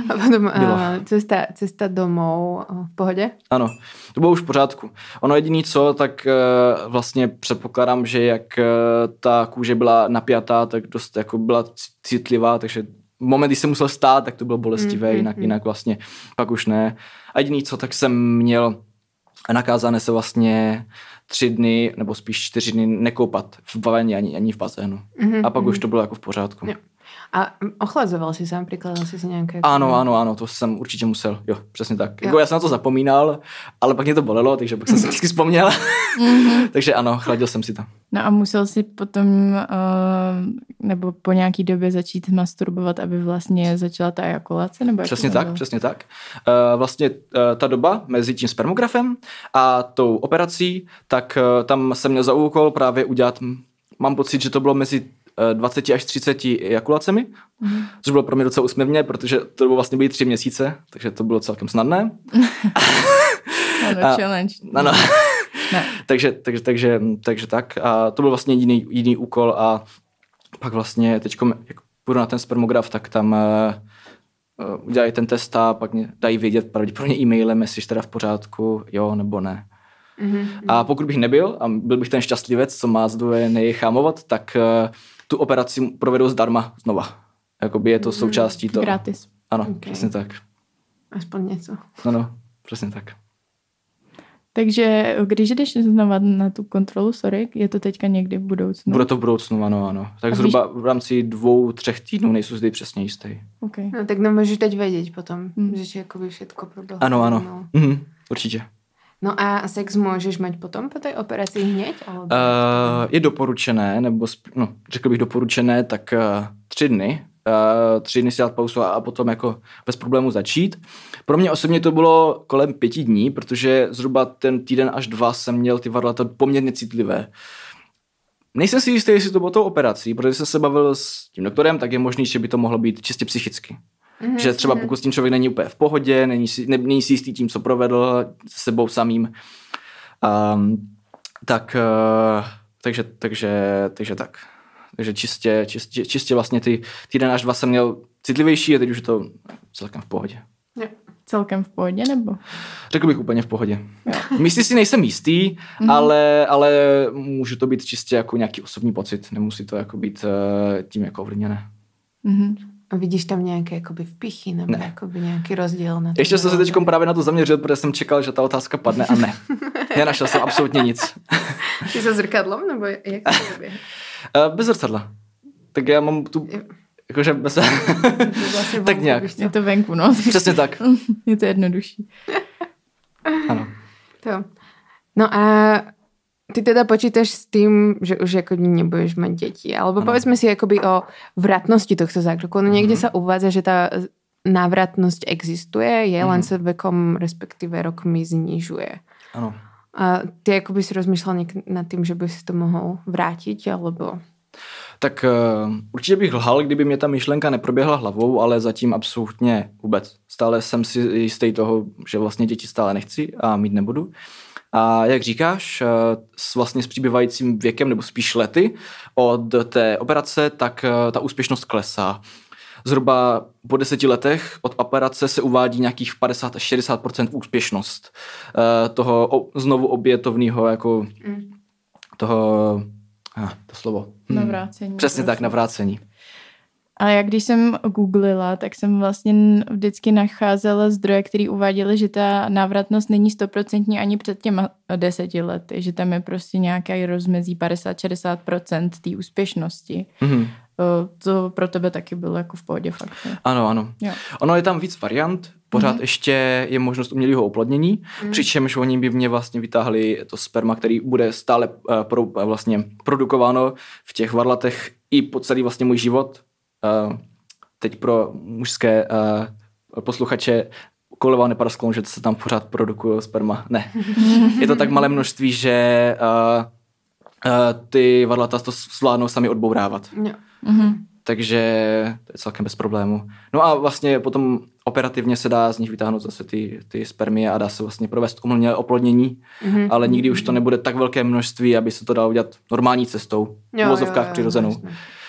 A potom uh, cesta, cesta domů v pohodě? Ano, to bylo už v pořádku. Ono jediný co, tak uh, vlastně předpokládám, že jak uh, ta kůže byla napjatá, tak dost jako byla citlivá, takže moment, kdy jsem musel stát, tak to bylo bolestivé, mm, jinak, mm, jinak vlastně pak už ne. A jediný co, tak jsem měl nakázané se vlastně tři dny, nebo spíš čtyři dny nekoupat v bavení ani, ani v bazénu. Mm-hmm, a pak mm-hmm. už to bylo jako v pořádku. Jo. A ochlazoval jsi sám, přikladal jsi si nějaké... Ano, ano, ano, to jsem určitě musel, jo, přesně tak. Jako já jsem na to zapomínal, ale pak mě to bolelo, takže pak jsem si vždycky vzpomněl. mm-hmm. takže ano, chladil jsem si to. No a musel si potom, uh, nebo po nějaký době začít masturbovat, aby vlastně začala ta ejakulace? Nebo přesně tak, bylo? přesně tak. Uh, vlastně uh, ta doba mezi tím spermografem a tou operací, tak uh, tam jsem měl za úkol právě udělat, mám pocit, že to bylo mezi 20 až 30 ejakulacemi, mm. což bylo pro mě docela usměvně, protože to bylo vlastně byly tři měsíce, takže to bylo celkem snadné. ano, a, challenge. Ano. Ne. takže, takže, takže, takže tak. A to byl vlastně jediný, jediný úkol a pak vlastně teď, jak půjdu na ten spermograf, tak tam uh, udělají ten test a pak mě dají vědět pravděpodobně e-mailem, jestli teda v pořádku, jo nebo ne. Mm-hmm. A pokud bych nebyl a byl bych ten šťastlivec, co má zdvojený chámovat, tak uh, tu operaci provedou zdarma znova. Jakoby je to mm-hmm. součástí toho. Gratis. Ano, okay. přesně tak. Aspoň něco. Ano, přesně tak. Takže když jdeš znova na tu kontrolu, sorry, je to teďka někdy v budoucnu? Bude to v budoucnu, ano, ano. Tak A zhruba víš... v rámci dvou, třech týdnů nejsou zde přesně jistý. Okay. No tak nemůžeš teď vědět potom, hmm. že jakoby všechno proběhlo. Ano, ano, no. Mhm, určitě. No a sex můžeš mít potom po té operaci hned? Uh, je doporučené, nebo no, řekl bych doporučené, tak uh, tři dny. Uh, tři dny si dát pauzu a potom jako bez problému začít. Pro mě osobně to bylo kolem pěti dní, protože zhruba ten týden až dva jsem měl ty varlata poměrně citlivé. Nejsem si jistý, jestli to bylo tou operací, protože jsem se bavil s tím doktorem, tak je možný, že by to mohlo být čistě psychicky. Mm-hmm. Že třeba mhm. pokud s tím člověk není úplně v pohodě, není si, ne, není si jistý tím, co provedl s sebou samým, um, tak, uh, takže, takže, takže tak. Takže čistě, čistě, čistě vlastně ty týden až dva jsem měl citlivější a teď už je to celkem v pohodě. Je. Celkem v pohodě, nebo? Řekl bych úplně v pohodě. Místy si nejsem jistý, mm-hmm. ale, ale může to být čistě jako nějaký osobní pocit. Nemusí to jako být uh, tím jako ovlivněné. Mm-hmm. A vidíš tam nějaké jakoby vpichy nebo ne. jakoby nějaký rozdíl? Na Ještě jsem se teď právě na to zaměřil, protože jsem čekal, že ta otázka padne a ne. našel jsem absolutně nic. Ty se zrkadlem nebo jak to uh, Bez zrcadla. Tak já mám tu... Jakože bez... vlastně tak nějak. Je to venku, no. Přesně tak. je to jednodušší. ano. To. No a ty teda počítaš s tým, že už jako nebudeš mať deti. Alebo ano. povedzme si akoby o vratnosti tohto zákroku. No niekde mm-hmm. sa uvádza, že tá návratnosť existuje, je, mm-hmm. len sa vekom, respektíve rokmi znižuje. Ano. A ty akoby si rozmýšlel nad tým, že by si to mohl vrátit, alebo... Tak uh, určitě bych lhal, kdyby mě ta myšlenka neproběhla hlavou, ale zatím absolutně vůbec. Stále jsem si jistý toho, že vlastně děti stále nechci a mít nebudu. A jak říkáš, eh, s vlastně s přibývajícím věkem, nebo spíš lety od té operace, tak eh, ta úspěšnost klesá. Zhruba po deseti letech od operace se uvádí nějakých 50 až 60% úspěšnost eh, toho znovu obětovného jako mm. toho, ah, to slovo. Hmm. Navrácení. Přesně tak, navrácení. Ale jak když jsem googlila, tak jsem vlastně vždycky nacházela zdroje, které uváděly, že ta návratnost není stoprocentní ani před těma deseti lety, že tam je prostě nějaký rozmezí 50-60% té úspěšnosti. Mm-hmm. To pro tebe taky bylo jako v pohodě fakt. Ne? Ano, ano. Jo. Ono je tam víc variant, pořád mm-hmm. ještě je možnost umělého oplodnění, mm. přičemž oni by mě vlastně vytáhli to sperma, který bude stále uh, pro, uh, vlastně produkováno v těch varlatech i po celý vlastně můj život, uh, teď pro mužské uh, posluchače kolová neparasklon, že se tam pořád produkuje sperma. Ne. Je to tak malé množství, že uh, uh, ty varlata to zvládnou sami odbourávat. Yeah. Mm-hmm. Takže to je celkem bez problému. No a vlastně potom operativně se dá z nich vytáhnout zase ty, ty spermie a dá se vlastně provést umělé oplodnění, mm-hmm. ale nikdy už to nebude tak velké množství, aby se to dalo udělat normální cestou, v vozovkách přirozenou.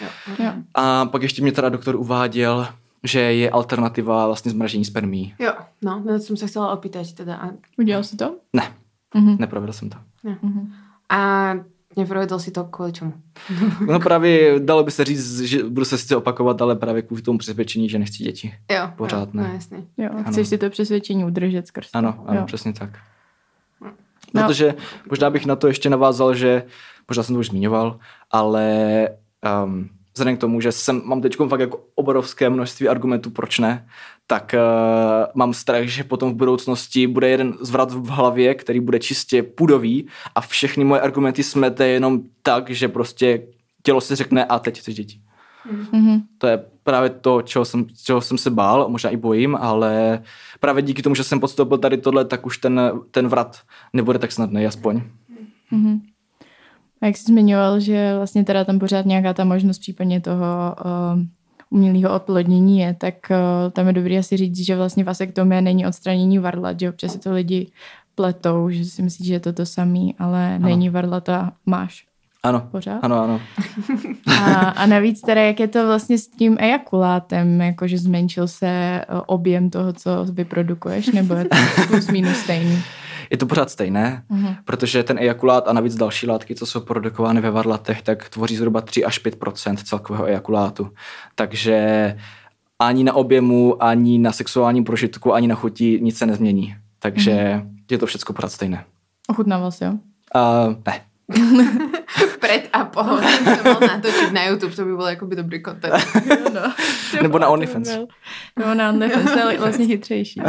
Jo, Jo. A pak ještě mě teda doktor uváděl, že je alternativa vlastně zmražení spermí. jo, no, na to jsem se chcela opýtať teda. A, Udělal jsi to? Ne, Mhm. neprovedl jsem to. a neprovedl si to kvůli čemu? No právě dalo by se říct, že budu se sice opakovat, ale právě kvůli tomu přesvědčení, že nechci děti. Jo, Pořád jo, ne. No, jasný. Jo, Ano. chceš si to přesvědčení udržet skrz to. Ano, ano, jo. přesně tak. No. Protože možná bych na to ještě navázal, že možná jsem to už zmiňoval, ale um, vzhledem k tomu, že jsem, mám teď fakt jako obrovské množství argumentů, proč ne, tak uh, mám strach, že potom v budoucnosti bude jeden zvrat v hlavě, který bude čistě pudový a všechny moje argumenty smete jenom tak, že prostě tělo si řekne a teď chceš děti. Mhm. To je právě to, čeho jsem, čeho jsem se bál, možná i bojím, ale právě díky tomu, že jsem podstoupil tady tohle, tak už ten, ten vrat nebude tak snadný, aspoň. Mhm. A jak jsi zmiňoval, že vlastně teda tam pořád nějaká ta možnost případně toho uh, umělého oplodnění je, tak uh, tam je dobré asi říct, že vlastně vasektomie není odstranění varlat, že občas si to lidi pletou, že si myslí, že je to to samý, ale ano. není varlata, máš Ano, pořád. ano, ano. A, a navíc teda, jak je to vlastně s tím ejakulátem, jakože zmenšil se uh, objem toho, co vyprodukuješ, nebo je to plus minus stejný? Je to pořád stejné, Mhm. protože ten ejakulát a navíc další látky, co jsou produkovány ve varlatech, tak tvoří zhruba 3 až 5% celkového ejakulátu. Takže ani na objemu, ani na sexuálním prožitku, ani na chuti nic se nezmění. Takže je to všechno pořád stejné. Ochutnával jsi, jo? Uh, ne, Pred a po jsem se mohl natočit na YouTube, to by byl jakoby dobrý content. no. Nebo na OnlyFans. No, na OnlyFans, to je vlastně chytřejší.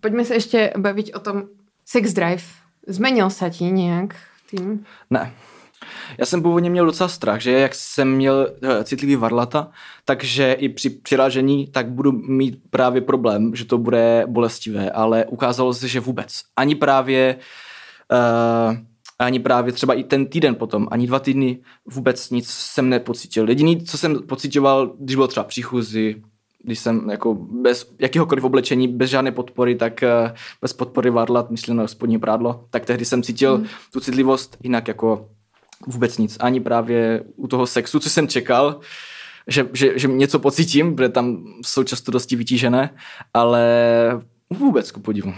Pojďme se ještě bavit o tom sex drive. Zmenil se ti nějak tím? Ne. Já jsem původně měl docela strach, že jak jsem měl eh, citlivý varlata, takže i při přirážení tak budu mít právě problém, že to bude bolestivé, ale ukázalo se, že vůbec. Ani právě uh, ani právě třeba i ten týden potom, ani dva týdny vůbec nic jsem nepocítil. Jediný, co jsem pocitoval, když bylo třeba příchůzi, když jsem jako bez jakéhokoliv oblečení, bez žádné podpory, tak eh, bez podpory varlat, myslím na spodní prádlo, tak tehdy jsem cítil tu citlivost, jinak jako vůbec nic. Ani právě u toho sexu, co jsem čekal, že, že, že něco pocítím, protože tam jsou často dosti vytížené, ale vůbec ku podivu.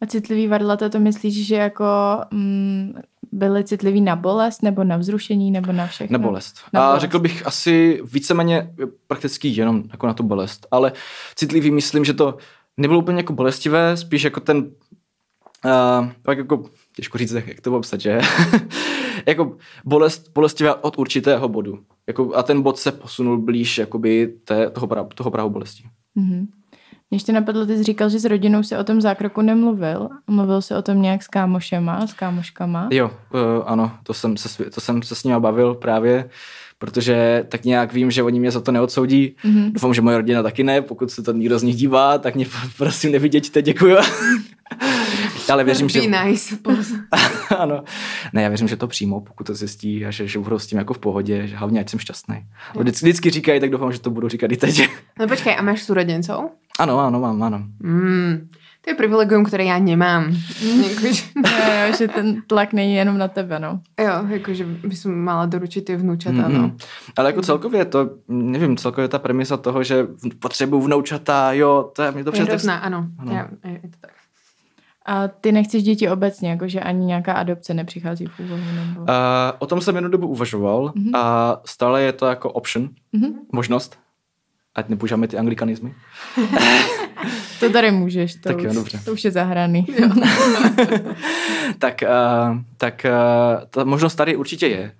A citlivý varlata to myslíš, že jako mm, byly citlivý na bolest, nebo na vzrušení, nebo na všechno? Na bolest. Na a bolest. řekl bych asi víceméně prakticky jenom jako na tu bolest. Ale citlivý myslím, že to nebylo úplně jako bolestivé, spíš jako ten, uh, tak jako, těžko říct, jak to popsat, že? jako bolest, bolestivé od určitého bodu. Jako, a ten bod se posunul blíž jakoby té, toho, prahu, toho prahu bolesti. Mhm. Mě ještě napadlo, ty jsi říkal, že s rodinou se o tom zákroku nemluvil. Mluvil se o tom nějak s kámošema, s kámoškama. Jo, uh, ano, to jsem, se, to jsem se s nimi bavil právě, protože tak nějak vím, že oni mě za to neodsoudí. Mm-hmm. Doufám, že moje rodina taky ne, pokud se to někdo z nich dívá, tak mě prosím nevidějte, děkuju. Ale věřím, že... Nice. ano. Ne, já věřím, že to přijmou, pokud to zjistí a že, že budou s tím jako v pohodě, že hlavně ať jsem šťastný. Vždycky, vždycky říkají, tak doufám, že to budu říkat i teď. No počkej, a máš súrodencov? Ano, ano, mám, ano. Mm, to je privilegium, které já nemám. Jakože, Jo, jo, že ten tlak není jenom na tebe, no. jo, jakože by som mala doručiť tie vnúčata, Mm, no. Ale jako celkově to, nevím, celkově ta premisa toho, že potřebuju vnoučata, jo, to je mě to hrozná, ano. Ano. Ja, je, to tak. A ty nechceš děti obecně, jakože ani nějaká adopce nepřichází v úvahu, nebo... Uh, o tom jsem jednu dobu uvažoval Mhm. a stále je to jako option, Mhm. možnost. Ať nepoužíváme ty anglikanizmy. To tady můžeš, to, Tak už, jo, dobře. to už je zahraný. tak uh, tak uh, ta možnost tady určitě je.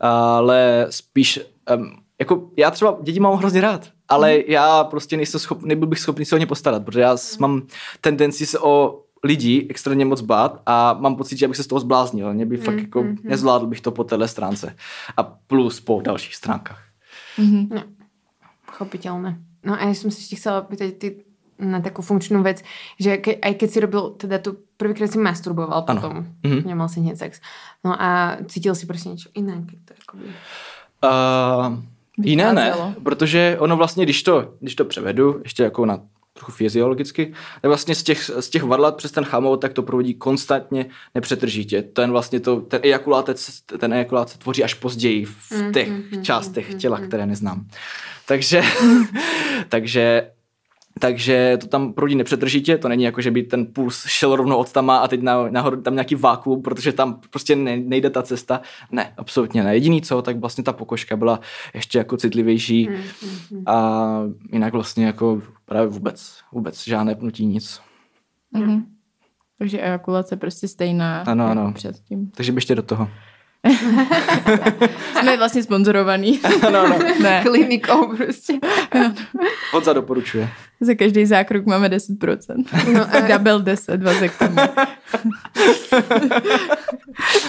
Ale spíš, um, jako já třeba děti mám hrozně rád, ale Mhm. já prostě nejsem schop, nebyl bych schopný se o ně postarat, protože já mám tendenci se o lidi extrémně moc bát a mám pocit, že bych se z toho zbláznil. Mě by fakt Mm, jako, mm, mm. nezvládl bych to po téhle stránce. A plus po dalších stránkách. Mhm. Chopiteľné. No a ja som sa ešte chcela pýtať ty na takú funkčnú vec, že ke, aj keď si robil, teda tu prvýkrát si masturboval Ano. potom, Mhm. nemal si hneď sex. No a cítil si prostě iné, keď to akoby... Uh, jiné ne, protože ono vlastně, když to, když to převedu, ještě jako na trochu fyziologicky, tak vlastně z těch, z těch varlat přes ten chamot, tak to provodí konstantně nepřetržitě. Ten vlastně to, ten ejakulát, ten ejakulát se tvoří až později v Mm, těch mm, mm, částech mm, těla, které neznám. Takže, takže takže to tam proudí nepřetržitě, to není jako, že by ten puls šel rovnou od tama a teď na, nahoru tam nějaký vákuum, protože tam prostě ne, nejde ta cesta. Ne, absolutně ne. Jediný co, tak vlastně ta pokožka byla ještě jako citlivější Mm, mm, mm. a jinak vlastně jako právě vůbec, vůbec žádné pnutí, nic. Mhm. Takže ejakulace prostě stejná Ano, jako ano. předtím. Takže běžte do toho. Jsme vlastně sponzorovaný. ano, ano. ne, Klinikou prostě. Honza doporučuje. za každý zákrok máme 10%. No a Double 10 vazektomí.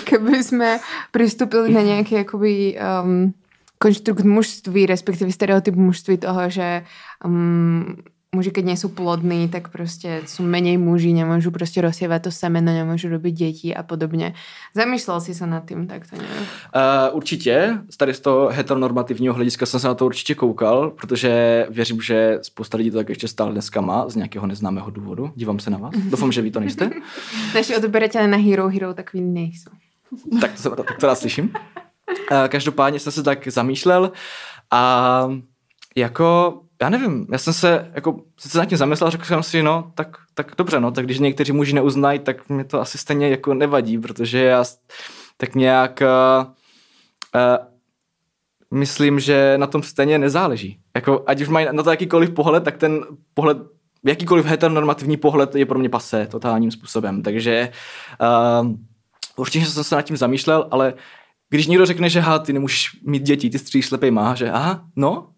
keby jsme přistupili na nějaký jakoby um, konštrukt mužství, respektive stereotyp mužství toho, že um, muži, keď sú plodní, tak prostě sú menej muži, nemôžu prostě rozsievať to semeno, nemôžu robiť deti a podobně. Zamýšlel si sa nad tým takto nějak? Uh, určitě, z tady z toho heteronormativního hlediska jsem se na to určitě koukal, protože věřím, že spousta lidí to tak ještě stále dneska má z nějakého neznámého důvodu. Dívám se na vás. Doufám, že vy to nejste. Naši odberateľe na Hero Hero takový nejsou. tak to, se- tak to rád slyším. Eh, Každopádně jsem se tak zamýšlel a jako, já nevím, já jsem se jako sice nad tím zamyslel, řekl jsem si, no, tak, tak dobře, no, tak když někteří muži neuznají, tak mě to asi stejně jako nevadí, protože já tak nějak uh, uh, myslím, že na tom stejně nezáleží. Jako, ať už mají na to jakýkoliv pohled, tak ten pohled, jakýkoliv heteronormativní pohled je pro mě pasé totálním způsobem. Takže uh, určitě jsem se nad tím zamýšlel, ale když někdo řekne, že ha, ty nemůžeš mít děti, ty stříš slepej má, že aha, no,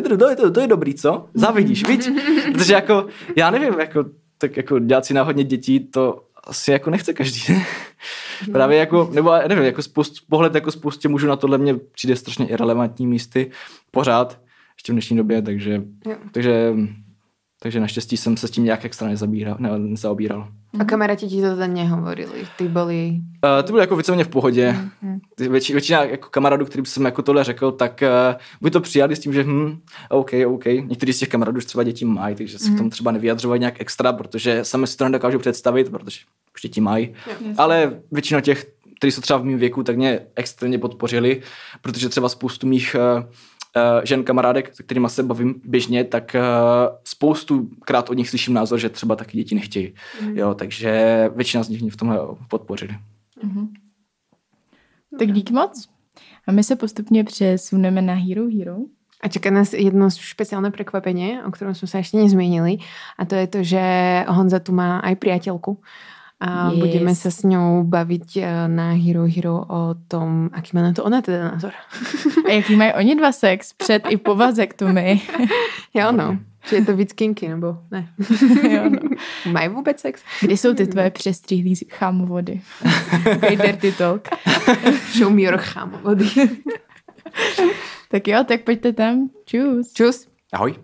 to je, to, je, to je dobrý, co? Závidíš, viď? Protože jako, já nevím, jako, tak jako dělat si náhodně dětí, to asi jako nechce každý. ne? Právě jako, nebo nevím, jako spoust, pohled jako spoustě mužů na tohle mě přijde strašně irrelevantní místy pořád, ještě v dnešní době, takže, Jo. takže, takže naštěstí jsem se s tím nějak extra nezabíral, ne, nezaobíral. A kamaráti ti to teda nehovorili? Ty boli... Uh, to bylo jako víceméně v pohodě. Mhm. Ty Větši, většina jako kamarádů, kterým jsem jako tohle řekl, tak uh, buď to přijali s tím, že hm, OK, OK. Někteří z těch kamarádů už třeba děti mají, takže se k tomu třeba nevyjadřovají nějak extra, protože sami si to nedokážu představit, protože už děti mají. Ale většina těch, kteří jsou třeba v mém věku, tak mě extrémně podpořili, protože třeba spoustu mých uh, žen kamarádek, se kterými se bavím běžně, tak uh, spoustu krát od nich slyším názor, že třeba taky děti nechtějí. Jo, takže většina z nich mě v tomhle podpořili. Tak díky moc. A my se postupně přesuneme na Hero Hero. A čaká nás jedno špeciálne prekvapenie, o ktorom sme sa ešte nezmienili. A to je to, že Honza tu má aj priateľku. A Yes. budeme sa s ňou baviť eh, na Hero Hero o tom, aký má na to ona teda názor. A jaký mají oni dva sex před i po vazektomii? Jo, no. Či je to víc kinky, nebo ne? Jo, no. Mají vůbec sex? Kdy jsou ty tvoje přestříhlý chámovody? Takový dirty talk. Show me your chám vody. Tak jo, tak pojďte tam. Čus. Čus. Ahoj.